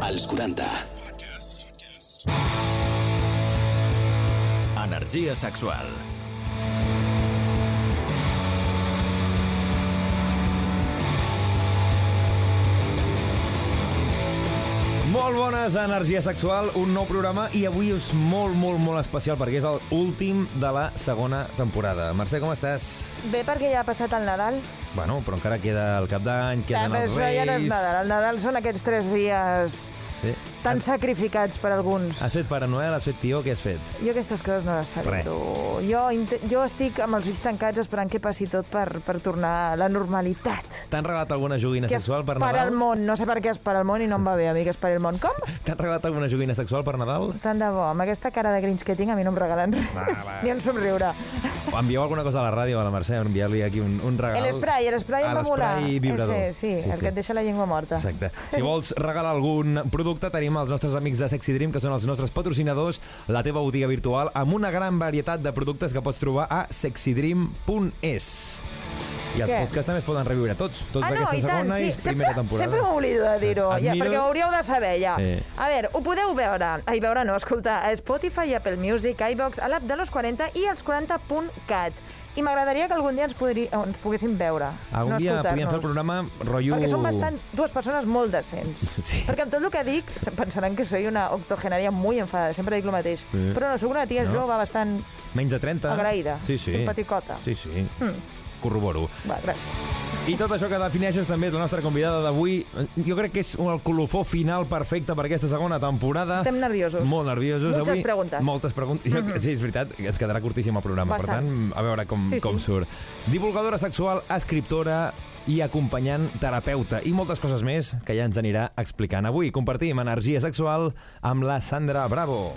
Als 40. Energia sexual. Molt bones, Energia Sexual, un nou programa i avui és molt, molt, molt especial perquè és l'últim de la segona temporada. Mercè, com estàs? Bé, perquè ja ha passat el Nadal. Bueno, però encara queda el cap d'any, queden però els Reis... ja no és Nadal. El Nadal són aquests tres dies Sí. Tan sacrificats per alguns. Has fet Pare Noel, has fet tió, què has fet? Jo aquestes coses no les celebro. Jo, jo estic amb els ulls tancats esperant que passi tot per, per tornar a la normalitat. T'han regalat alguna joguina Que sexual per per Nadal? al món. No sé per què és per al món i no em va bé a mi que és per al món. Com? T'han regalat alguna joguina sexual per Nadal? Tant de bo. Amb aquesta cara de grinch que tinc a mi no em regalen res. Va, va. Ni un somriure. O envieu alguna cosa a la ràdio, a la Mercè, enviar-li aquí un, un regal. El spray, el spray em Ah, va molar. l'esprai vibrador. Ese, sí, el que et deixa la llengua morta. Exacte. Si vols regalar algun producte, tenim els nostres amics de Sexy Dream, que són els nostres patrocinadors, la teva botiga virtual, amb una gran varietat de productes que pots trobar a sexydream.es. I els Què? podcasts també es poden reviure tots, tots Ah, no, d'aquesta i tant, segona sí. i primera sempre, temporada. Sempre m'oblido de dir-ho, ja, Admiro- perquè ho hauríeu de saber, ja. Eh. A veure, ho podeu veure, ai, veure no, escoltar, a Spotify, Apple Music, iVox, a l'app de los 40 i als 40.cat. I m'agradaria que algun dia ens, podri, ens poguéssim veure. Algun no dia podríem fer el programa rotllo... Perquè som bastant, dues persones molt decents. Sí. Perquè amb tot el que dic pensaran que soy una octogenària muy enfadada, sempre dic el mateix. Sí. Però no, soc una tia No. jove bastant Menys de 30. agraïda, Sí, sí. simpaticota. Sí, sí. Mm. Corroboro. Va, gràcies. I tot això que defineixes també és la nostra convidada d'avui. Jo crec que és el colofó final perfecte per aquesta segona temporada. Estem nerviosos. Molt nerviosos. Muchas avui, preguntes. Moltes preguntes. Mm -hmm. Sí, és veritat, es quedarà curtíssim el programa. Per Bastant. tant, a veure com, Sí, com sí. surt. Divulgadora sexual, escriptora i acompanyant terapeuta i moltes coses més que ja ens anirà explicant. Avui compartim energia sexual amb la Sandra Bravo.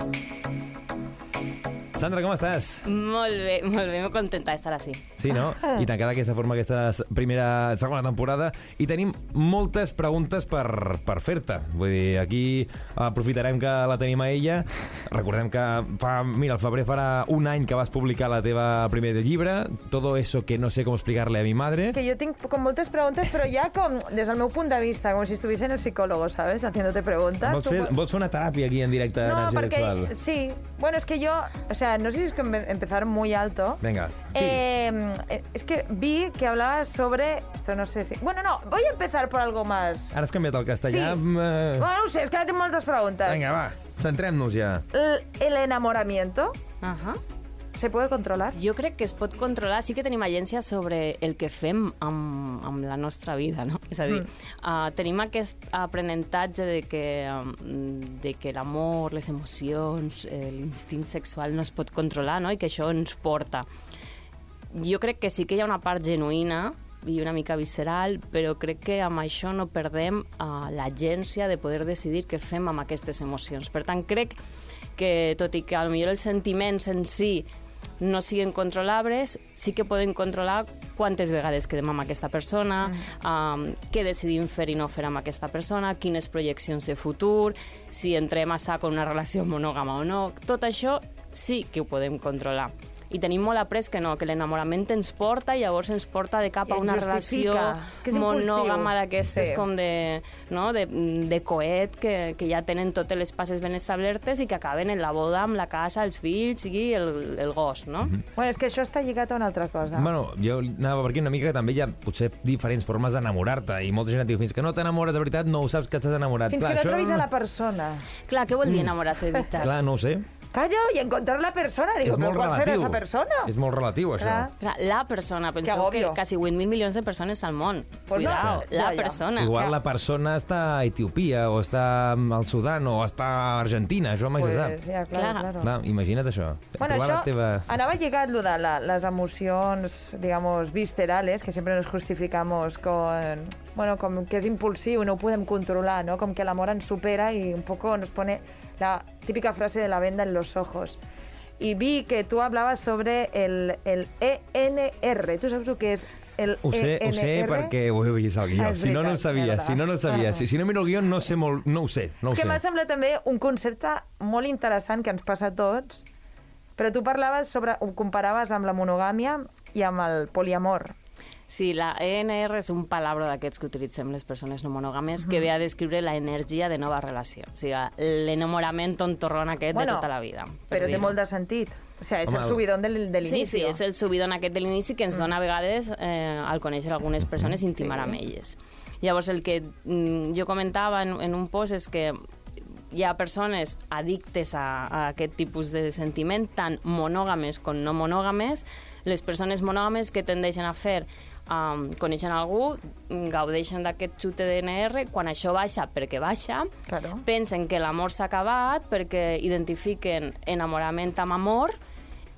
Sandra, com estàs? Molt bé, molt bé, molt contenta d'estar així. Sí, no? I tancar d'aquesta forma aquesta primera, segona temporada i tenim moltes preguntes per, per fer-te. Vull dir, aquí aprofitarem que la tenim a ella. Recordem que fa, mira, al febrer farà un any que vas publicar la teva primer llibre, Todo eso que no sé com explicarle a mi madre. Que yo tengo con muchas preguntas, pero ya con, desde el meu punt de vista, como si estuviese en el psicólogo, ¿sabes? Haciéndote preguntas. Vols fer, po- vols fer una teràpia aquí en directe No, porque sexual? sí. Bueno, es que yo, o sea, no sé si es que empe- empezar muy alto. Vinga, sí. Eh, es que vi que hablabas sobre. Esto no sé si. Bueno, no, voy a empezar por algo más. Ara has canviat el castellà. Sí. amb, eh, Bueno, no sé, es que ahora tengo muchas preguntas. Vinga, va, centrem-nos ja. El, el enamoramiento Uh se puede controlar. Jo crec que es pot controlar, sí que tenim agència sobre el que fem amb, amb la nostra vida, no? És a dir, mm. uh, tenim aquest aprenentatge de que, um, de que l'amor, les emocions, l'instint sexual no es pot controlar, no? I que això ens porta. Jo crec que sí que hi ha una part genuïna i una mica visceral, però crec que amb això no perdem uh, l'agència de poder decidir què fem amb aquestes emocions. Per tant, crec que, tot i que a lo millor els sentiments en si no siguin controlables, sí que podem controlar quantes vegades quedem amb aquesta persona, um, què decidim fer i no fer amb aquesta persona, quines projeccions de futur, si entrem a sac en una relació monògama o no. Tot això sí que ho podem controlar. I tenim molt après que no, que l'enamorament ens porta i llavors ens porta de cap a una justifica. relació És que és monògama d'aquestes Sí. com de, no, de, de coet que, que ja tenen totes les passes ben establertes i que acaben en la boda amb la casa, els fills i el, el gos, no? Mm -hmm. Bueno, és que això està lligat a una altra cosa. Bueno, jo anava per aquí una mica que també hi ha potser diferents formes d'enamorar-te i molta gent et diu fins que no t'enamores de veritat no ho saps que estàs enamorat. Fins que no trobis a la persona. Clar, què vol dir enamorar-se de veritat? Clar, no ho sé. Callo, y encontrar la persona. Digo, és ¿pero molt será relatiu. esa persona? És molt relatiu, això. Clar. Clar, la persona, penseu que agobio. quasi 8.000 milions de persones al món. Pues Cuidao, no, la ja, ja. persona. Igual la persona està a Etiòpia o està al Sudan o està a Argentina, això mai Pues, se sap. ja, clar, Clar. claro. Clar, imagina't això. Bueno, Trobar això la teva... anava lligat lo de la, les emocions, digamos, viscerales, que sempre nos justificamos con, bueno, com que és impulsiu, no ho podem controlar, ¿no? Com que l'amor ens supera i un poco nos pone la típica frase de la venda en los ojos. Y vi que tú hablabas sobre el, el ENR. ¿Tú sabes lo que es el Ho sé, ho sé ENR? perquè ho he vist al guió. Ah, si no, no ho sabia. Si no, no ho sabia. Si, si no miro el guió, no sé molt... No ho sé, no ho És que m'ha semblat també un concepte molt interessant que ens passa a tots, però tu parlaves sobre, ho comparaves amb la monogàmia i amb el poliamor. Sí, la ENR és un palabra d'aquests que utilitzem les persones no monògames que ve a descriure la energia de nova relació. O sigui, l'enamorament tontorrón aquest Bueno, de tota la vida. per Però té molt de sentit. O sigui, és Home, el subidon de, de Sí, l'inici. sí, és el subidon aquest de l'inici que ens dona a vegades eh, al conèixer algunes persones i intimar amb elles. Llavors, el que mm, jo comentava en, en un post és que hi ha persones addictes a, a aquest tipus de sentiment, tant monògames com no monògames. Les persones monògames que tendeixen a fer um, coneixen algú, gaudeixen d'aquest xute d'NR, quan això baixa perquè baixa, Claro. pensen que l'amor s'ha acabat perquè identifiquen enamorament amb amor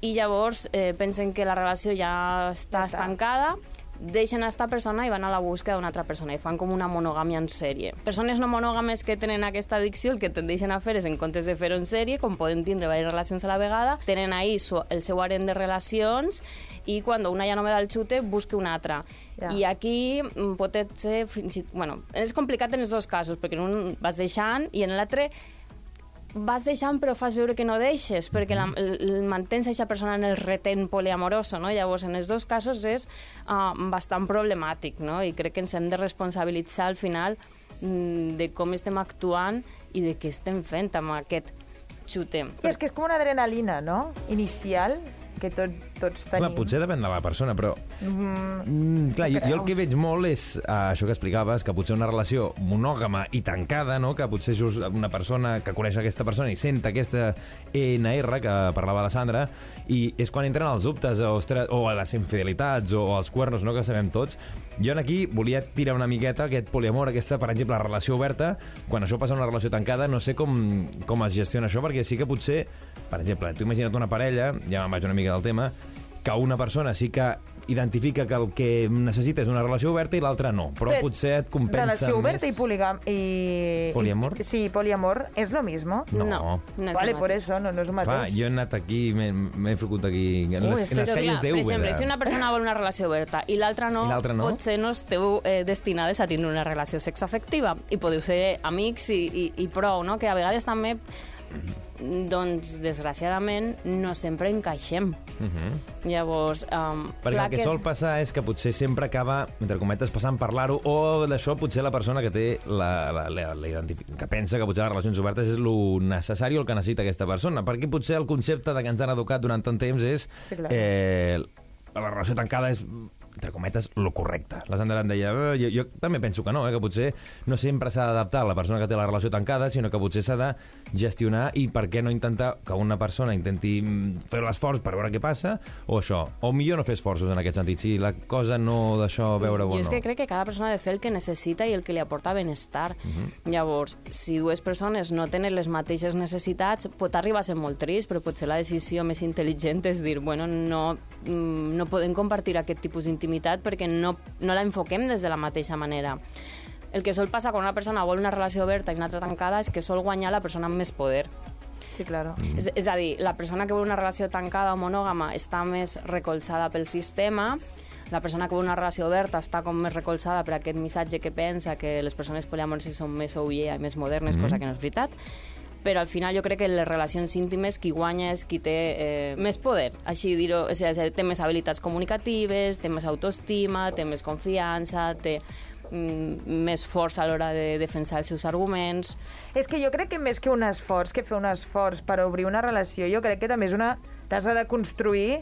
i llavors eh, pensen que la relació Ja està. estancada deixen esta persona i van a la busca d'una altra persona i fan com una monogàmia en sèrie. Persones no monògames que tenen aquesta addicció el que tendeixen a fer és, en comptes de fer-ho en sèrie, com poden tindre diverses relacions a la vegada, tenen ahí el seu harem de relacions i quan una ja no me da el xute, busca una altra. Ja. I aquí mm, pot ser... Fins i, bueno, és complicat en els dos casos, perquè en un vas deixant i en l'altre vas deixant però fas veure que no deixes, perquè la, el, el mantens aquesta persona en el retén poliamoroso, no? Llavors, en els dos casos és uh, bastant problemàtic, no? I crec que ens hem de responsabilitzar al final mm, de com estem actuant i de què estem fent amb aquest xute. I és que és com una adrenalina, no? Inicial, que tot, tots tenim. Clar, potser depèn de la persona, però... Mm, clar, jo, jo el que veig molt és uh, això que explicaves, que potser una relació monògama i tancada, no? que potser és una persona que coneix aquesta persona i sent aquesta ENR que parlava la Sandra, i és quan entren els dubtes, o, ostres, o a les infidelitats, o als cuernos, no? que sabem tots. Jo aquí volia tirar una miqueta aquest poliamor, aquesta, per exemple, relació oberta, quan això passa a una relació tancada, no sé com, com es gestiona això, perquè sí que potser, per exemple, tu imagina't una parella, ja me'n vaig una mica del tema, que una persona sí que identifica que el que necessita és una relació oberta i l'altra no, però Però potser et compensa Relació oberta més... y poligam... Y, ¿Poliamor? y- sí, poliamor. ¿Es lo mismo? No. no, no és vale, por eso, no, no és el Clar, mateix. jo he anat aquí, m'he ficat aquí, en Ui, les, és en les Però sèries clar, per exemple, si una persona vol una relació oberta i l'altra no, I no? potser no esteu eh, destinades a tindre una relació sexoafectiva i podeu ser amics i, i, i prou, no? Que a vegades també doncs, desgraciadament, no sempre encaixem. Llavors, um. Perquè clar el que és- sol passar és que potser sempre acaba, entre cometes, passant parlar-ho, o d'això potser la persona que té la, la, la, la identifi- que pensa que potser les relacions obertes és lo necessari o el que necessita aquesta persona. Perquè potser el concepte de que ens han educat durant tant temps és Sí, clar. eh, la relació tancada és entre cometes, lo correcte. La Sandra em deia, eh, jo, jo també penso que no, eh, que potser no sempre s'ha d'adaptar la persona que té la relació tancada, sinó que potser s'ha de gestionar i per què no intentar que una persona intenti mm, fer l'esforç per veure què passa, o això. O millor no fer esforços en aquest sentit, si la cosa no d'això veure Jo o és no. que crec que cada persona ha de fer el que necessita i el que li aporta benestar. Llavors, si dues persones no tenen les mateixes necessitats, pot arribar a ser molt trist, però potser la decisió més intel·ligent és dir, bueno, no, no podem compartir aquest tipus d'intimitat perquè no, no la enfoquem des de la mateixa manera. El que sol passar quan una persona vol una relació oberta i una altra tancada és que sol guanyar la persona amb més poder. Sí, claro. És, és a dir, la persona que vol una relació tancada o monògama està més recolzada pel sistema, la persona que vol una relació oberta està com més recolzada per aquest missatge que pensa que les persones poliamoroses són més ouye i més modernes, cosa que no és veritat, però al final jo crec que les relacions íntimes qui guanya és qui té eh, més poder, així dir-ho, o sigui, té més habilitats comunicatives, té més autoestima, té més confiança, té mm, més força a l'hora de defensar els seus arguments. És que jo crec que més que un esforç, que fer un esforç per obrir una relació, jo crec que també és una... T'has de construir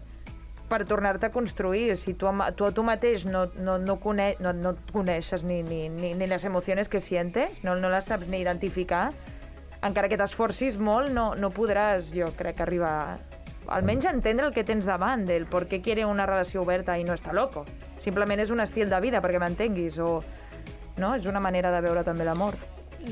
per tornar-te a construir. Si tu, tu a tu mateix no, no, no, cone no, no coneixes ni, ni, ni, ni les emocions que sientes, no, no les saps ni identificar, encara que t'esforcis molt, no, no podràs, jo crec, arribar almenys entendre el que tens davant, del per què quiere una relació oberta i no està loco. Simplement és un estil de vida, perquè m'entenguis, o... No? És una manera de veure també l'amor.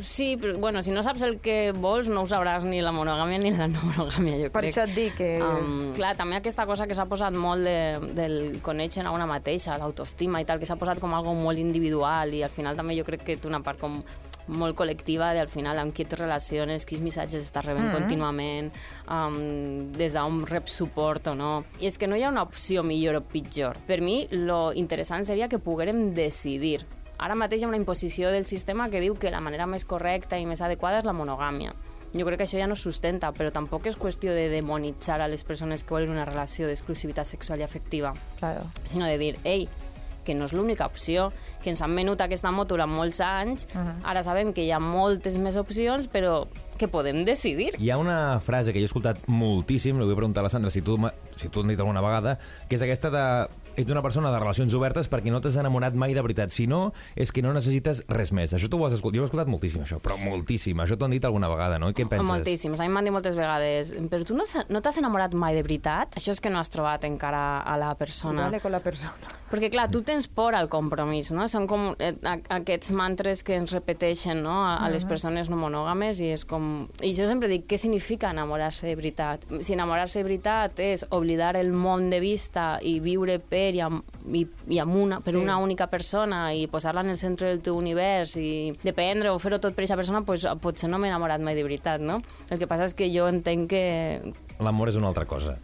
Sí, però, bueno, si no saps el que vols, no ho sabràs ni la monogàmia ni la no monogàmia, jo Per crec. això et dic que... Um, clar, també aquesta cosa que s'ha posat molt de, del conèixer a una mateixa, l'autoestima i tal, que s'ha posat com algo molt individual i al final també jo crec que té una part com molt col·lectiva de al final amb qui et relaciones, quins missatges estàs rebent mm -hmm. contínuament, um, des d'on rep suport o no. I és que no hi ha una opció millor o pitjor. Per mi, lo interessant seria que poguérem decidir Ara mateix hi ha una imposició del sistema que diu que la manera més correcta i més adequada és la monogàmia. Jo crec que això ja no sustenta, però tampoc és qüestió de demonitzar a les persones que volen una relació d'exclusivitat sexual i afectiva, Claro. sinó de dir, ei, que no és l'única opció, que ens han venut aquesta moto durant molts anys, uh -huh. ara sabem que hi ha moltes més opcions, però que podem decidir. Hi ha una frase que jo he escoltat moltíssim, li vull preguntar a la Sandra si tu, si tu l'han dit alguna vegada, que és aquesta de ets una persona de relacions obertes perquè no t'has enamorat mai de veritat. Si no, és que no necessites res més. Això tu ho has escoltat. Jo ho he escoltat moltíssim, això, però moltíssim. Això t'ho han dit alguna vegada, no? I què en penses? Moltíssims. A mi m'han dit moltes vegades, però tu no, no t'has enamorat mai de veritat? Això és que no has trobat encara a la persona. Vale con la persona. Perquè, clar, tu tens por al compromís, no? Són com eh, aquests mantres que ens repeteixen no? a, a les persones no monògames i és com... I jo sempre dic, què significa enamorar-se de veritat? Si enamorar-se de veritat és oblidar el món de vista i viure per i amb, i, i amb una, per Sí. una única persona i posar-la en el centre del teu univers i dependre o fer-ho tot per aquesta persona, pues, potser no m'he enamorat mai de veritat, no? El que passa és que jo entenc que L'amor és una altra cosa.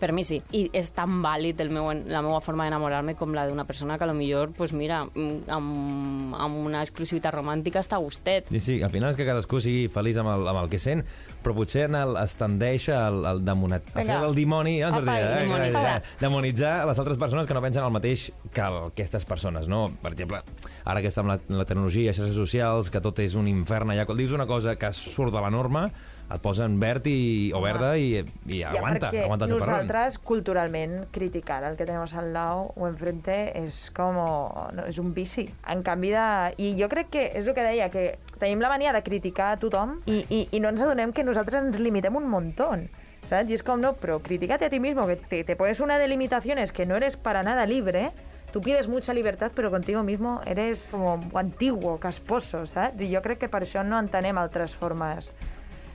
Per mi sí. I és tan vàlid el meu, la meva forma d'enamorar-me com la d'una persona que a lo millor, pues mira, mm, amb, amb una exclusivitat romàntica està a gustet. Sí, sí, al final és que cadascú sigui feliç amb el, amb el que sent, però potser en el, es tendeix al, al demonat, a fer Vinga. el dimoni, ja ens Apa, eh? demonitzar. Eh, demonitzar les altres persones que no pensen el mateix que el, aquestes persones, no? Per exemple, ara que està amb la, la tecnologia, xarxes socials, que tot és un infern allà, quan dius una cosa que surt de la norma, et posen verd i, o verda i, i aguanta, ja, aguanta el nosaltres culturalment criticar al que tenemos al lado o enfrente és com no, és un vici en canvi de... i jo crec que és el que deia que tenim la mania de criticar a tothom i, i, i no ens adonem que nosaltres ens limitem un montón ¿sabes? Y es como, no, pero critícate a ti mismo, que te, te pones una de limitaciones que no eres para nada libre, tú pides mucha libertad, pero contigo mismo eres como antiguo, casposo, ¿sabes? I jo crec que per això no entenem altres formes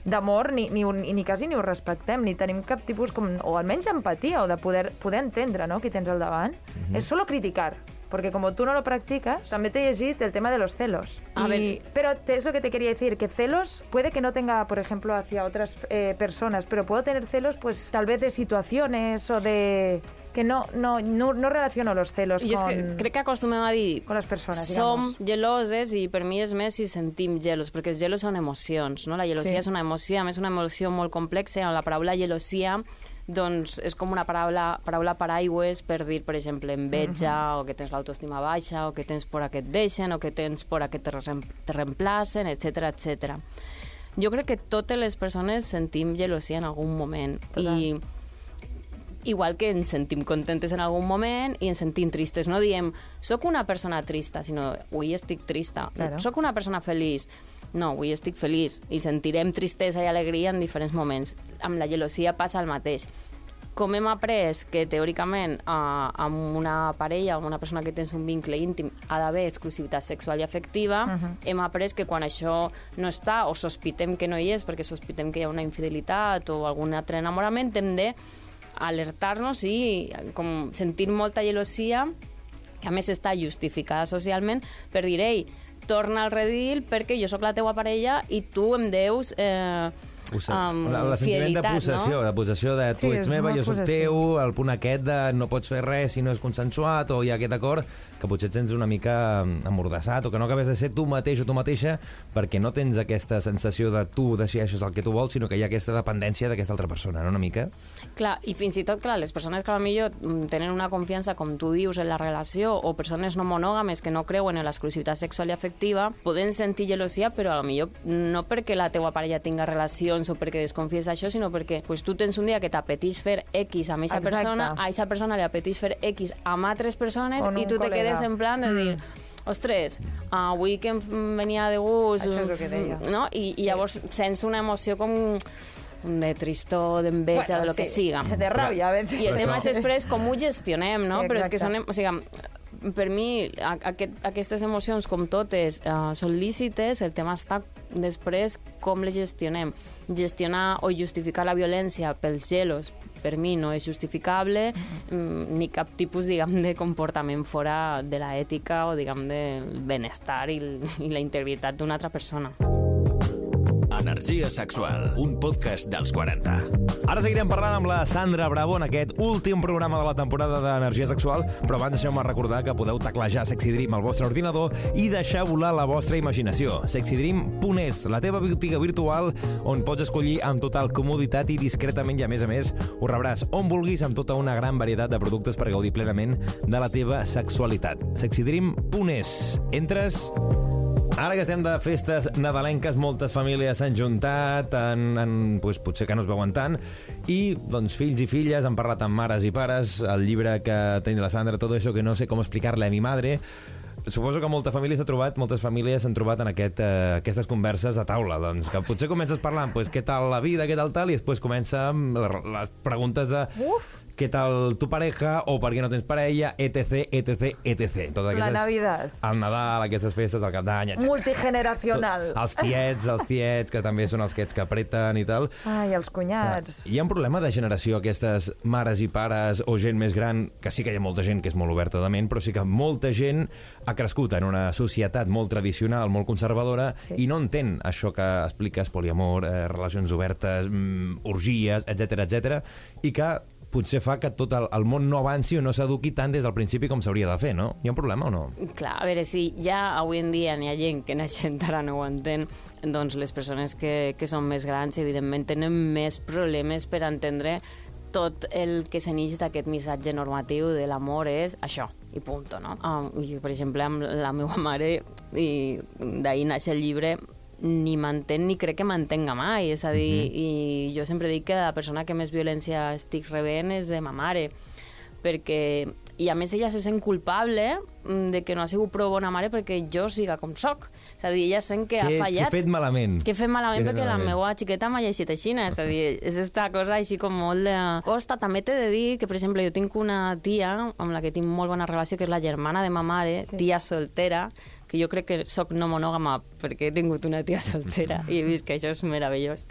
d'amor, ni, ni, ni, ni quasi ni ho respectem, ni tenim cap tipus, com, o almenys empatia, o de poder, poder entendre no, qui tens al davant. És solo criticar, porque como tú no lo practicas, también te he llegit el tema de los celos. A Y- ver. Pero te- es lo que te quería decir, que celos puede que no tenga, por ejemplo, hacia otras eh, personas, pero puedo tener celos, pues tal vez de situaciones o de... que no, no, no, no relaciono los celos és con, que crec que acostumem a dir con las personas, som digamos. geloses i per mi és més si sentim gelos, perquè els gelos són emocions, no? La gelosia Sí. és una emoció, a més una emoció molt complexa, la paraula gelosia doncs és com una paraula, paraula paraigües per dir, per exemple, enveja, o que tens l'autoestima baixa, o que tens por a que et deixen, o que tens por a que te reemplacen, etc etc. Jo crec que totes les persones sentim gelosia en algun moment. Total. I igual que ens sentim contentes en algun moment i ens sentim tristes. No diem, sóc una persona trista, sinó, avui estic trista. Claro. Sóc una persona feliç. No, avui estic feliç. I sentirem tristesa i alegria en diferents moments. Amb la gelosia passa el mateix. Com hem après que teòricament eh, amb una parella, amb una persona que tens un vincle íntim, ha d'haver exclusivitat sexual i afectiva, uh -huh. hem après que quan això no està, o sospitem que no hi és, perquè sospitem que hi ha una infidelitat o algun altre enamorament, hem de alertar-nos i com sentir molta gelosia, que a més està justificada socialment, per dir, ei, torna al redil perquè jo sóc la teua parella i tu em deus eh, um, la, la sentiment de possessió, no? de possessió de tu Sí, ets meva, jo sóc teu, el punt aquest de no pots fer res si no és consensuat, o hi ha aquest acord que potser et sents una mica amordassat, o que no acabes de ser tu mateix o tu mateixa perquè no tens aquesta sensació de tu decideixes el que tu vols, sinó que hi ha aquesta dependència d'aquesta altra persona, no? Una mica? Clar, i fins i tot, clar, les persones que potser mm, tenen una confiança, com tu dius, en la relació, o persones no monògames que no creuen en l'exclusivitat sexual i afectiva, poden sentir gelosia, però a millor no perquè la teua parella tinga relacions o perquè desconfies això, sinó perquè pues, tu tens un dia que t'apeteix fer X amb aquesta persona, a aquesta persona li apeteix fer X amb altres persones i tu te col·lega. quedes en plan de dir ostres, avui que em venia de gust... Això és el que deia. No? I, i llavors sents una emoció com de tristor, d'enveja, de lo que siga. De ràbia, a veces. I el tema és després com ho gestionem, no? Sí, Però és que són, o sigui, per mi, aquest, aquestes emocions, com totes, uh, són lícites, el tema està després com les gestionem. Gestionar o justificar la violència pels gelos, per mi no és justificable, mm, ni cap tipus, diguem, de comportament fora de la ètica o, diguem, del benestar i, i la integritat d'una altra persona. Energia sexual, un podcast dels 40. Ara seguirem parlant amb la Sandra Bravo en aquest últim programa de la temporada d'Energia Sexual, però abans deixeu-me recordar que podeu teclejar Sexy Dream al vostre ordinador i deixar volar la vostra imaginació. sexydream.es, la teva botiga virtual on pots escollir amb total comoditat i discretament i a més a més ho rebràs on vulguis amb tota una gran varietat de productes per gaudir plenament de la teva sexualitat. sexydream.es. Entres Ara que estem de festes nadalenques, moltes famílies s'han juntat, han, han, pues, potser que no es veuen tant, i doncs, fills i filles han parlat amb mares i pares, el llibre que té la Sandra, tot això que no sé com explicar-le a mi madre, Suposo que molta família s'ha trobat, moltes famílies s'han trobat en aquest, eh, aquestes converses a taula, doncs, que potser comences parlant, pues, què tal la vida, què tal tal, i després comença les preguntes de... Uf! Què tal tu pareja o per què no tens parella, etc, etc, etc. Totes La Navidad. El Nadal, aquestes festes, el cap d'any, etc. Multigeneracional. Els tiets, els tiets, que també són els tiets que apreten i tal. Ai, els cunyats. Hi ha un problema de generació, aquestes mares i pares o gent més gran, que sí que hi ha molta gent que és molt oberta de ment, però sí que molta gent ha crescut en una societat molt tradicional, molt conservadora, Sí. i no entén això que expliques, poliamor, eh, relacions obertes, mm, orgies, etc etc, i que potser fa que tot el, el món no avanci o no s'eduqui tant des del principi com s'hauria de fer, no? Hi ha un problema o no? Clar, a veure, si ja avui en dia n'hi ha gent que naixent ara no ho entén, doncs les persones que, que són més grans, evidentment, tenen més problemes per entendre tot el que s'enix d'aquest missatge normatiu de l'amor és això, i punto, no? Um, jo, per exemple, amb la meva mare, i d'ahir naix el llibre, ni m'entén ni crec que m'entenga mai, és a dir, i jo sempre dic que la persona que més violència estic rebent és de ma mare, perquè i a més ella se sent culpable mm, de que no ha sigut prou bona mare perquè jo siga com soc. És a dir, ella sent que Què- ha he fallat. fet malament? Que he fet malament Què he fet perquè la malament? meva xiqueta m'ha llegit així. És a dir, és esta cosa així com molt de... Costa, també t'he de dir que, per exemple, jo tinc una tia amb la que tinc molt bona relació, que és la germana de ma mare, Sí. tia soltera, que jo crec que sóc no monògama perquè he tingut una tia soltera i he vist que això és meravellós.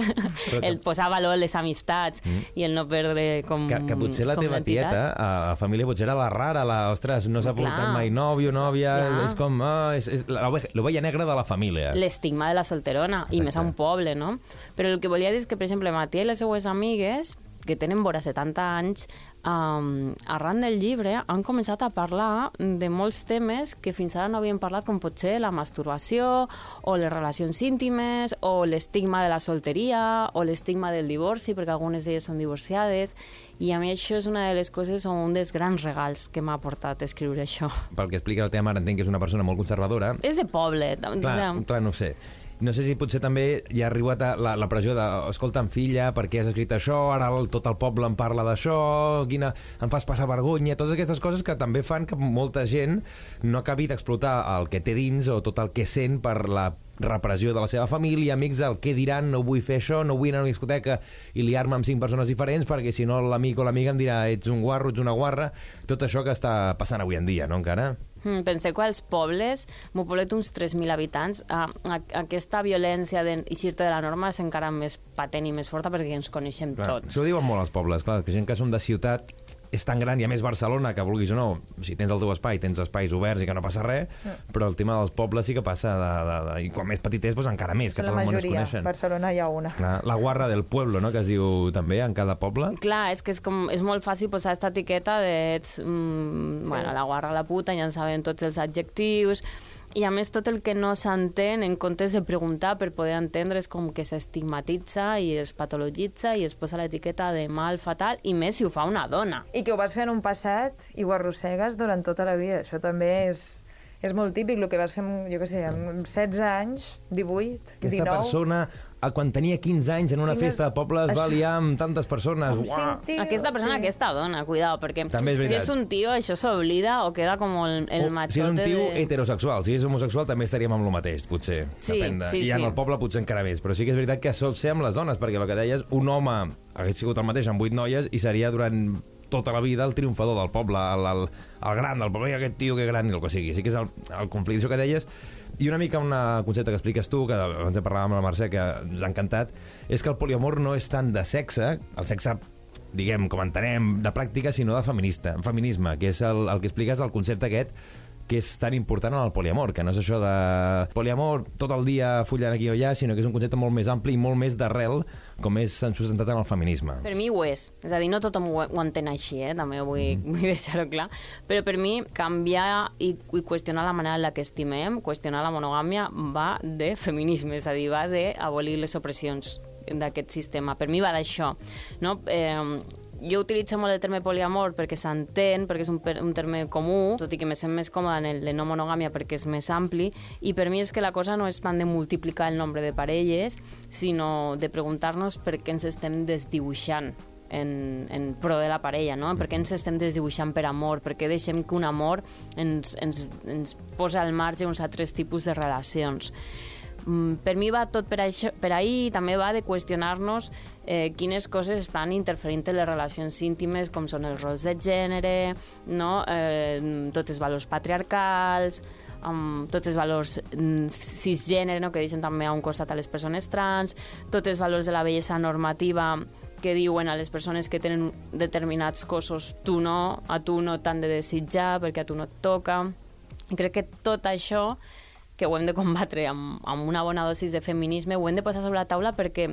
el posar valor les amistats i el no perdre com Que, que potser la teva tieta, a la família potser era la rara, la, ostres, no s'ha portat mai nòvio, nòvia, Clar. és com, ah, és, és l'ove- l'ovella negra de la família. l'estigma de la solterona, i més a un poble, no? Però el que volia dir és que, per exemple, Matia i les seues amigues, que tenen vora 70 anys, um, arran del llibre han començat a parlar de molts temes que fins ara no havien parlat, com pot ser la masturbació, o les relacions íntimes, o l'estigma de la solteria, o l'estigma del divorci, perquè algunes d'elles són divorciades, i a mi això és una de les coses o un dels grans regals que m'ha portat a escriure això. Pel que explica la teva mare, entenc que és una persona molt conservadora. És de poble. Clar, clar, no sé. No sé si potser també hi ha arribat a la, la pressió de escolta'm, filla, per què has escrit això? Ara el, tot el poble em parla d'això, quina, em fas passar vergonya, totes aquestes coses que també fan que molta gent no acabi d'explotar el que té dins o tot el que sent per la repressió de la seva família, amics, el què diran, no vull fer això, no vull anar a una discoteca i liar-me amb cinc persones diferents perquè si no l'amic o l'amiga em dirà ets un guarro, ets una guarra, tot això que està passant avui en dia, no encara? Mm, penseu que als pobles, meu poble té uns 3.000 habitants, a, a, aquesta violència d'eixir-te de la norma és encara més patent i més forta perquè ens coneixem Clar, tots. Això ho diuen molt als pobles, clar, que gent que som de ciutat és tan gran, i a més Barcelona, que vulguis o no, si tens el teu espai, tens espais oberts i que no passa res, però el tema dels pobles sí que passa, de, de, de, i com més petit és, doncs encara més, que la tot el món es coneixen. Barcelona hi ha una. Clar, la guarra del pueblo, no?, que es diu també en cada poble. Clar, és que és, com, és molt fàcil posar aquesta etiqueta de ets, mm, bueno, la guarra, la puta, ja en sabem tots els adjectius, i a més tot el que no s'entén en comptes de preguntar per poder entendre és com que s'estigmatitza i es patologitza i es posa l'etiqueta de mal, fatal, i més si ho fa una dona. I que ho vas fer en un passat i ho arrossegues durant tota la vida. Això també és, és molt típic, el que vas fer, amb, jo què sé, amb 16 anys, 18, Aquesta 19... persona, a- quan tenia 15 anys, en una Quines- festa de poble, es va liar amb tantes persones. Uah! cinc tios, Aquesta persona, sí. aquesta dona, cuidado, perquè També és si és un tio, això s'oblida o queda com el, el O machote si és un tio de... heterosexual, si és homosexual també estaríem amb el mateix, potser. Sí, de... sí, I en sí. el poble potser encara més, però sí que és veritat que sol ser amb les dones, perquè el que deies, un home hagués sigut el mateix amb vuit noies i seria durant tota la vida el triomfador del poble, el, el, el gran del poble, "Ai, aquest tio que gran, i el que sigui. Sí que és el, el conflicte això que deies. I una mica una concepte que expliques tu, que abans de parlar amb la Mercè, que ens ha encantat, és que el poliamor no és tant de sexe, el sexe diguem, com entenem, de pràctica, sinó de feminista, feminisme, que és el, el que expliques el concepte aquest que és tan important en el poliamor, que no és això de poliamor tot el dia fullant aquí o allà, sinó que és un concepte molt més ampli i molt més d'arrel, com és sustentat en el feminisme. Per mi ho és. És a dir, no tothom ho, ho entén així, eh? també vull, mm. vull deixar-ho clar. Però per mi, canviar i, i qüestionar la manera en la que estimem, qüestionar la monogàmia, va de feminisme, és a dir, va d'abolir les opressions d'aquest sistema. Per mi va d'això. No? Eh, jo utilitzo molt el terme poliamor perquè s'entén, perquè és un, un terme comú, tot i que me sent més còmode en el de no monogàmia perquè és més ampli, i per mi és que la cosa no és tant de multiplicar el nombre de parelles, sinó de preguntar-nos per què ens estem desdibuixant en, en pro de la parella, no? Per què ens estem desdibuixant per amor? Per què deixem que un amor ens, ens, ens posa al marge uns altres tipus de relacions? Mm, per mi va tot per, això, per ahir i també va de qüestionar-nos eh, quines coses estan interferint en les relacions íntimes, com són els rols de gènere, no? eh, tots els valors patriarcals, amb tots els valors mm, cisgènere, no? que deixen també a un costat a les persones trans, tots els valors de la bellesa normativa que diuen a les persones que tenen determinats cossos tu no, a tu no t'han de desitjar perquè a tu no et toca. Crec que tot això que ho hem de combatre amb, amb una bona dosis de feminisme, ho hem de posar sobre la taula perquè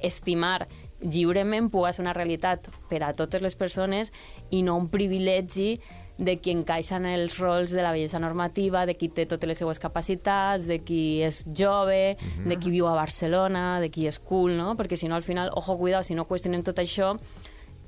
estimar lliurement pugui ser una realitat per a totes les persones i no un privilegi de qui encaixa en els rols de la bellesa normativa, de qui té totes les seues capacitats, de qui és jove, uh -huh. de qui viu a Barcelona, de qui és cool, no? Perquè si no, al final, ojo, cuidado, si no qüestionem tot això,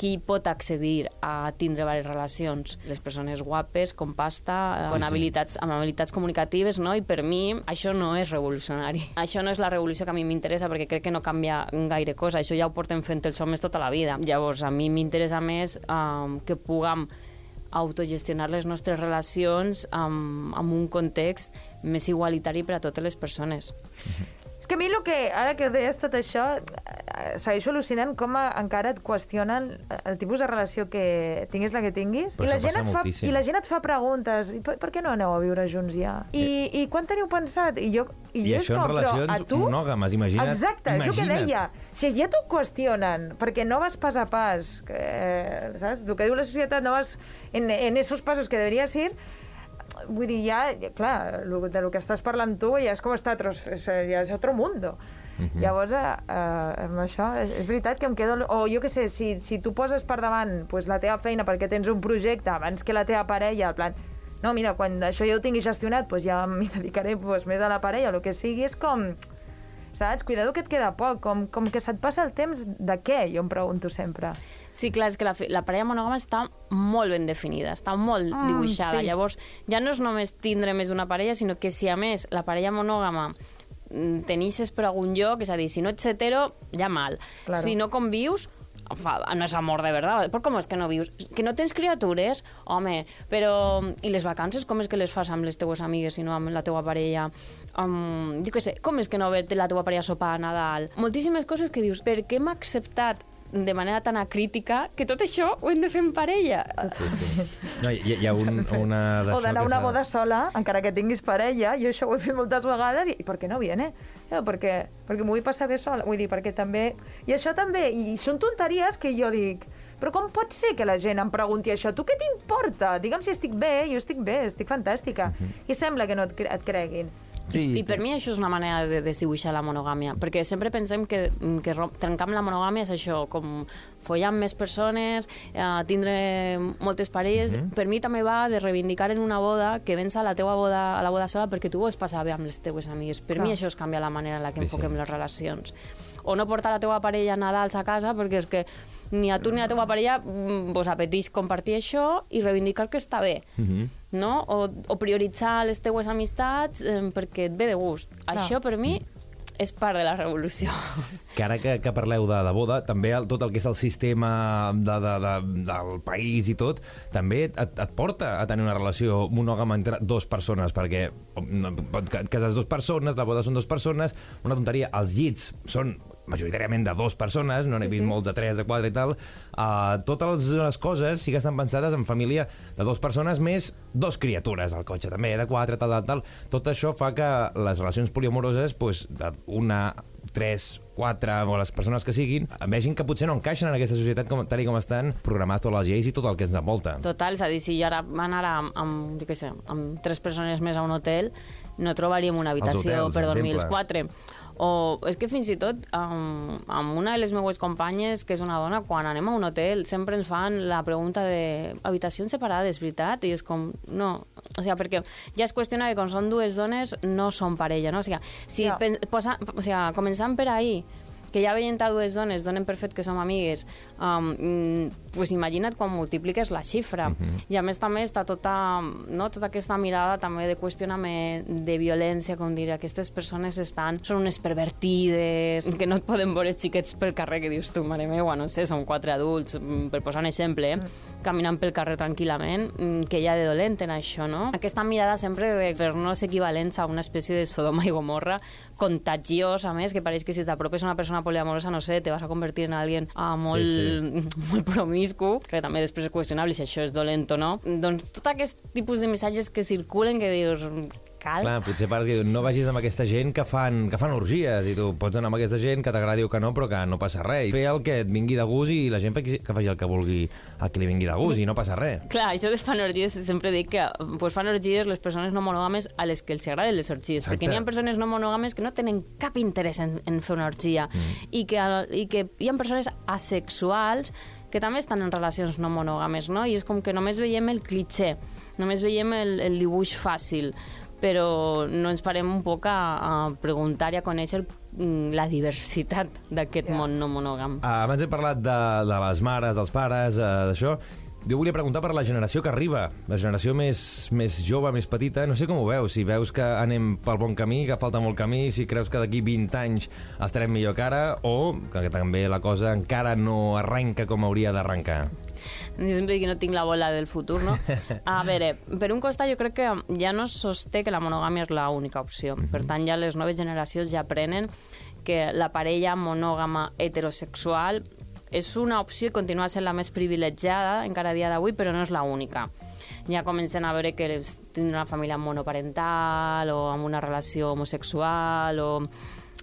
qui pot accedir a tindre diverses relacions? Les persones guapes, com pasta, sí, amb, habilitats, amb habilitats comunicatives, no? I per mi això no és revolucionari. Això no és la revolució que a mi m'interessa perquè crec que no canvia gaire cosa. Això ja ho portem fent els homes tota la vida. Llavors, a mi m'interessa més um, que puguem autogestionar les nostres relacions amb, amb un context més igualitari per a totes les persones. Mm -hmm que a mi el que, ara que deies tot això, eh, segueixo al·lucinant com a, encara et qüestionen el tipus de relació que tinguis la que tinguis. Però I la, gent et fa, moltíssim. I la gent et fa preguntes. I per, per què no aneu a viure junts ja? I, i quan teniu pensat? I jo, i, I jo això en com, relacions a tu, monògames, imagina't. Exacte, és el que imagina't. deia. Si ja t'ho qüestionen, perquè no vas pas a pas, eh, saps? El que diu la societat, no vas en, en esos pasos que deberías ir, vull dir, ja, clar, lo, de lo que estàs parlant tu ja és com està, tros, ja és otro mundo. Uh -huh. Llavors, eh, eh, amb això, és, és veritat que em quedo... O jo que sé, si, si tu poses per davant pues, la teva feina perquè tens un projecte abans que la teva parella, el plan... No, mira, quan això ja ho tingui gestionat, pues ja m'hi dedicaré pues, més a la parella, el que sigui, és com... Saps? Cuidado que et queda poc, com, com que se't passa el temps de què, jo em pregunto sempre. Sí, clar, és que la, la parella monògama està molt ben definida, està molt Mm, dibuixada. sí. Llavors, ja no és només tindre més d'una parella, sinó que si a més la parella monògama mm, tenixes per algun lloc, és a dir, si no ets hetero, ja mal. Claro. Si no convius, no és amor de verdad. Però com és que no vius? Que no tens criatures? Home, però... I les vacances, com és que les fas amb les teues amigues i no amb la teua parella? Um, jo què sé, com és que no ve la teua parella a sopar a Nadal? Moltíssimes coses que dius, per què m'ha acceptat de manera tan acrítica que tot això ho hem de fer en parella? Sí, sí. No, hi, hi ha un, una... O d'anar a una boda sola, encara que tinguis parella, jo això ho he fet moltes vegades, i, per què no viene? Eh, perquè, perquè m'ho vull passar bé sola, vull dir, perquè també... I això també, i són tonteries que jo dic, però com pot ser que la gent em pregunti això? Tu què t'importa? Digue'm si estic bé, jo estic bé, estic fantàstica. I sembla que no et, cre et creguin. Sí, I per mi això és una manera de desdibuixar la monogàmia, perquè sempre pensem que, que trencar amb la monogàmia és això, com follar amb més persones, eh, tindre moltes parelles. Per mi també va de reivindicar en una boda que vens a la teua boda, a la boda sola perquè tu vols passar bé amb les teues amigues. Per Clar. mi això és canviar la manera en la que Sí, sí. enfoquem les relacions. O no portar la teua parella a Nadals a casa perquè és que ni a tu ni a la teua parella mm, vos apeteix compartir això i reivindicar que està bé no? O, o prioritzar les teues amistats eh, perquè et ve de gust. Clar. Això, per mi, és part de la revolució. Que ara que, que parleu de, de boda, també el, tot el que és el sistema de, de, de, del país i tot, també et, et porta a tenir una relació monògama entre dues persones, perquè no, pot ca- casar dues persones, la boda són dues persones, una tonteria, els llits són majoritàriament de dues persones, no n'he Sí, vist sí. molts de tres, de quatre i tal, uh, totes les coses sí que estan pensades en família de dues persones més dos criatures al cotxe, també, de quatre, tal, tal, tal. Tot això fa que les relacions poliamoroses, pues, una, tres, quatre, o les persones que siguin, vegin que potser no encaixen en aquesta societat com, tal i com estan programades totes les lleis i tot el que ens envolta. Total, és a dir, si jo ara anar amb, amb, jo sé, amb tres persones més a un hotel, no trobaríem una habitació hotels, per dormir els quatre. O és que fins i tot amb, amb una de les meues companyes, que és una dona, quan anem a un hotel sempre ens fan la pregunta de habitacions separades, veritat? I és com, no, o sigui, perquè ja es qüestiona que quan són dues dones no són parella, no? O sigui, si Ja. posa, o sigui, començant per ahir, que ja veient a dues dones donen per fet que som amigues, um, mm, pues imagina't quan multipliques la xifra. Uh -huh. I a més també està tota, no, tota aquesta mirada també de qüestionament, de violència, com dir, aquestes persones estan, són unes pervertides, que no et poden veure xiquets pel carrer, que dius tu, mare meva, no sé, són quatre adults, mm, per posar un exemple, eh? caminant pel carrer tranquil·lament, mm, que hi ha de dolent en això, no? Aquesta mirada sempre de fer-nos equivalents a una espècie de Sodoma i Gomorra contagiós, a més, que pareix que si t'apropes a una persona poliamorosa, no sé, te vas a convertir en alguien ah, molt, Sí, molt promiscu, que també després és qüestionable si això és dolent o no. Doncs tot aquest tipus de missatges que circulen que dius, cal? Clar, potser pares que diuen, no vagis amb aquesta gent que fan, que fan orgies, i tu pots anar amb aquesta gent que t'agradi o que no, però que no passa res. I fer el que et vingui de gust i la gent que faci el que vulgui, el que li vingui de gust, i no passa res. Clar, això de fan orgies, sempre dic que pues, fan orgies les persones no monògames a les que els agraden les orgies, Exacte. perquè n'hi ha persones no monògames que no tenen cap interès en, en fer una orgia, mm. i, que, i que hi ha persones asexuals que també estan en relacions no monògames, no? I és com que només veiem el clitxé, només veiem el, el dibuix fàcil, però no ens parem un poc a, a preguntar i a conèixer mm, la diversitat d'aquest Ja. món no monògam. Ah, abans he parlat de, de les mares, dels pares, eh, d'això. Jo volia preguntar per la generació que arriba, la generació més, més jove, més petita. No sé com ho veus, si veus que anem pel bon camí, que falta molt camí, si creus que d'aquí 20 anys estarem millor que ara, o que també la cosa encara no arrenca com hauria d'arrencar. Sempre dic que no tinc la bola del futur, no? A veure, per un costat jo crec que ja no sosté que la monogàmia és l'única opció. Per tant, ja les noves generacions ja aprenen que la parella monògama heterosexual és una opció i continua sent la més privilegiada encara a dia d'avui, però no és la única. Ja comencen a veure que tindre una família monoparental o amb una relació homosexual o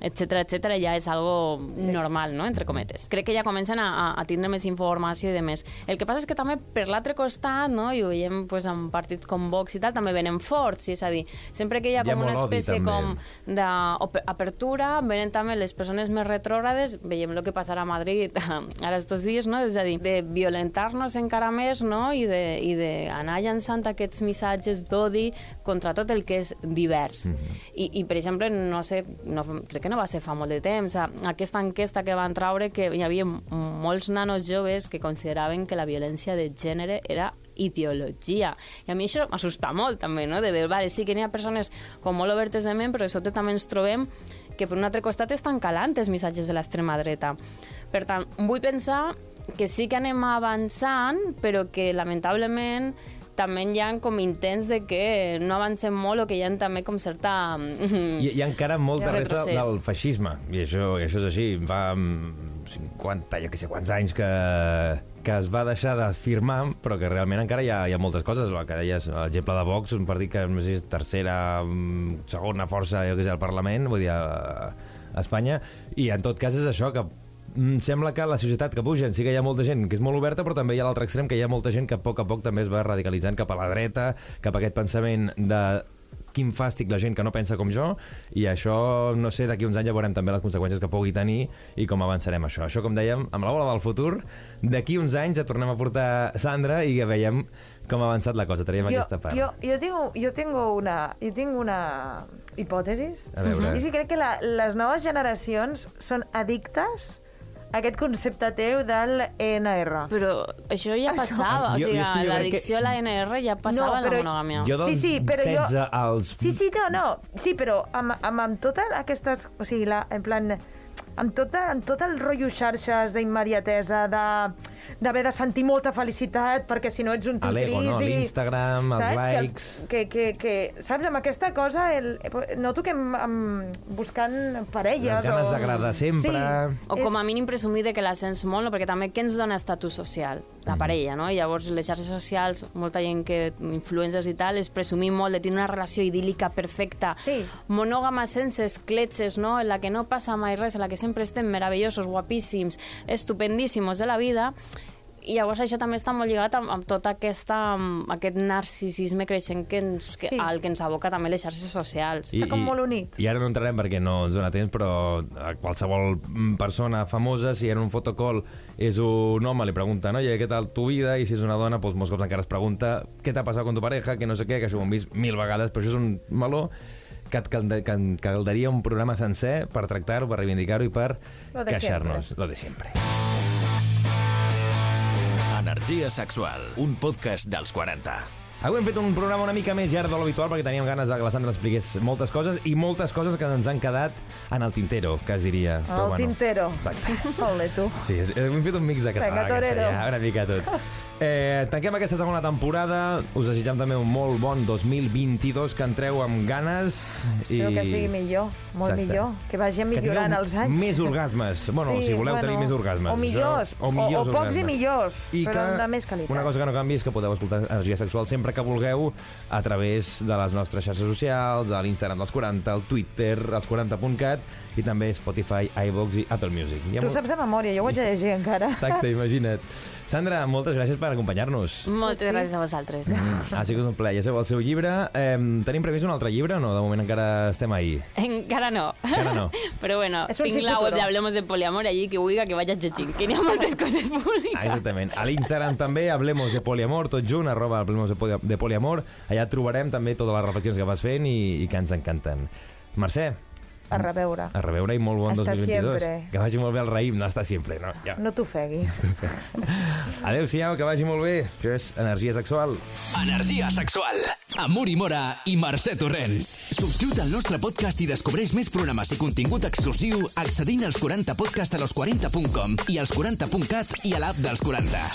etcètera, etcètera, ja és algo sí. normal, no?, entre cometes. Crec que ja comencen a, a, a tindre més informació i de més. El que passa és que també per l'altre costat, no?, i ho veiem pues, en partits com Vox i tal, també venen forts, és a dir, sempre que hi ha Hi ha com una espècie com d'apertura, venen també les persones més retrògrades, veiem el que passarà a Madrid ara estos dies, no?, és a dir, de violentar-nos encara més, no?, i de, i de anar llançant aquests missatges d'odi contra tot el que és divers. Mm -hmm. I, I, per exemple, no sé, no, crec que no va ser fa molt de temps, aquesta enquesta que van traure que hi havia molts nanos joves que consideraven que la violència de gènere era ideologia. I a mi això m'assusta molt, també, no?, de veure, vale, sí que n'hi ha persones com molt obertes de ment, però de sobte també ens trobem que per un altre costat estan calant els missatges de l'extrema dreta. Per tant, vull pensar que sí que anem avançant, però que lamentablement també hi ha com intents de que no avancem molt o que hi ha també com certa... Hi, hi ha encara molta Ja. resta del feixisme, i això, i això és així. Fa mm, 50, jo què sé, quants anys que, que es va deixar de firmar, però que realment encara hi ha, hi ha moltes coses. El que deies, l'exemple de Vox, un partit que no sé és tercera, mm, segona força, jo què sé, al Parlament, vull dir, a, a Espanya, i en tot cas és això, que mm, sembla que la societat que pugen sí que hi ha molta gent que és molt oberta, però també hi ha l'altre extrem que hi ha molta gent que a poc a poc també es va radicalitzant cap a la dreta, cap a aquest pensament de quin fàstic la gent que no pensa com jo i això, no sé, d'aquí uns anys ja veurem també les conseqüències que pugui tenir i com avançarem això. Això, com dèiem, amb la bola del futur, d'aquí uns anys ja tornem a portar Sandra i que veiem com ha avançat la cosa. Traiem aquesta part. Yo, yo, tengo, yo, tengo una, yo tengo una hipòtesis. A veure. I sí, crec que la, les noves generacions són addictes aquest concepte teu del ENR. Però això ja Això- passava, Jo- o sigui, jo jo l'addicció que- a la NR ja passava No, en la però- monogàmia. Jo dels Sí, sí, però jo- 16 als... Sí, sí, no, no. Sí, però amb, amb, amb totes aquestes... O sigui, la, en plan... Amb, tota, amb tot el rotllo xarxes d'immediatesa, de d'haver de sentir molta felicitat perquè si no ets un A l'ego, no? i... L'Instagram, els saps? likes. Que, que, que, que, saps, amb aquesta cosa el, noto que em, em, buscant parelles Les ganes o... d'agradar sempre. Sí, O com a és- mínim presumir de que la sents molt, no? perquè també què ens dona estatus social? La Mm. parella, no? I llavors les xarxes socials, molta gent que, influencers i tal, és presumir molt de tenir una relació idíl·lica perfecta, Sí. monògama sense escletxes, no? En la que no passa mai res, en la que sempre estem meravellosos, guapíssims, estupendíssimos de la vida, i llavors això també està molt lligat amb, amb tot aquesta, amb aquest narcisisme creixent que ens, que, Sí. al que ens aboca també les xarxes socials. Està com molt unit. I ara no entrarem perquè no ens dona temps, però a qualsevol persona famosa, si en un fotocall és un home, li pregunta, no, què tal tu vida? I si és una dona, doncs molts cops encara es pregunta què t'ha passat con tu pareja, que no sé què, que això ho hem vist mil vegades, però això és un meló que que en caldaria un programa sencer per tractar-ho, per reivindicar-ho i per Lo de queixar-nos. Lo de sempre. Energia sexual, un podcast dels 40. Avui hem fet un programa una mica més llarg de l'habitual perquè teníem ganes de que la Sandra expliqués moltes coses i moltes coses que ens han quedat en el tintero, que es diria. El tintero. Exacte. Ole, tu. Sí, hem fet un mix de català, castellà, una mica tot. Eh, tanquem aquesta segona temporada, us desitgem també un molt bon 2022, que entreu amb ganes. Espero que sigui millor, molt Exacte. millor, que vagi Que millorant tingueu els anys. Més orgasmes. Bueno, Sí, si voleu bueno, tenir més orgasmes. o millors, Això, o, millors o- o pocs i orgasmes. millors, I però que, de més qualitat. Una cosa que no canvi és que podeu escoltar Energia Sexual sempre que vulgueu a través de les nostres xarxes socials, a l'Instagram dels 40, al Twitter, als 40.cat i també Spotify, iVox i Apple Music. Hi ha Tu molt- saps de memòria, jo ho haig de llegir encara. Exacte, imagina't. Sandra, moltes gràcies per acompanyar-nos. Moltes Sí. gràcies a vosaltres. Mm, ha sigut un plaer. Ja sabeu el seu llibre. Eh, tenim previst un altre llibre o no? De moment encara estem ahí. Encara no. Encara no. Però bueno, un tinc la web d'Hablemos de Poliamor allí que vulgui que vaig llegint, que n'hi ha moltes coses Ah, públiques. exactament. A l'Instagram també, Hablemos de Poliamor, tot junt, arroba Hablemos de Poli- de Poliamor. Allà trobarem també totes les reflexions que vas fent i, i que ens encanten. Mercè, A reveure. a reveure i molt bon Hasta 2022. siempre. Que vagi molt bé el raïm, no està sempre. No, ja. No t'ofeguis. Adéu-siau, que vagi molt bé. Això és Energia Sexual. Energia sexual. Amb Uri Mora i Mercè Torrents. Subscriu't al nostre podcast i descobreix més programes i contingut exclusiu accedint als 40podcast a los40.com i als 40.cat i a l'app dels 40.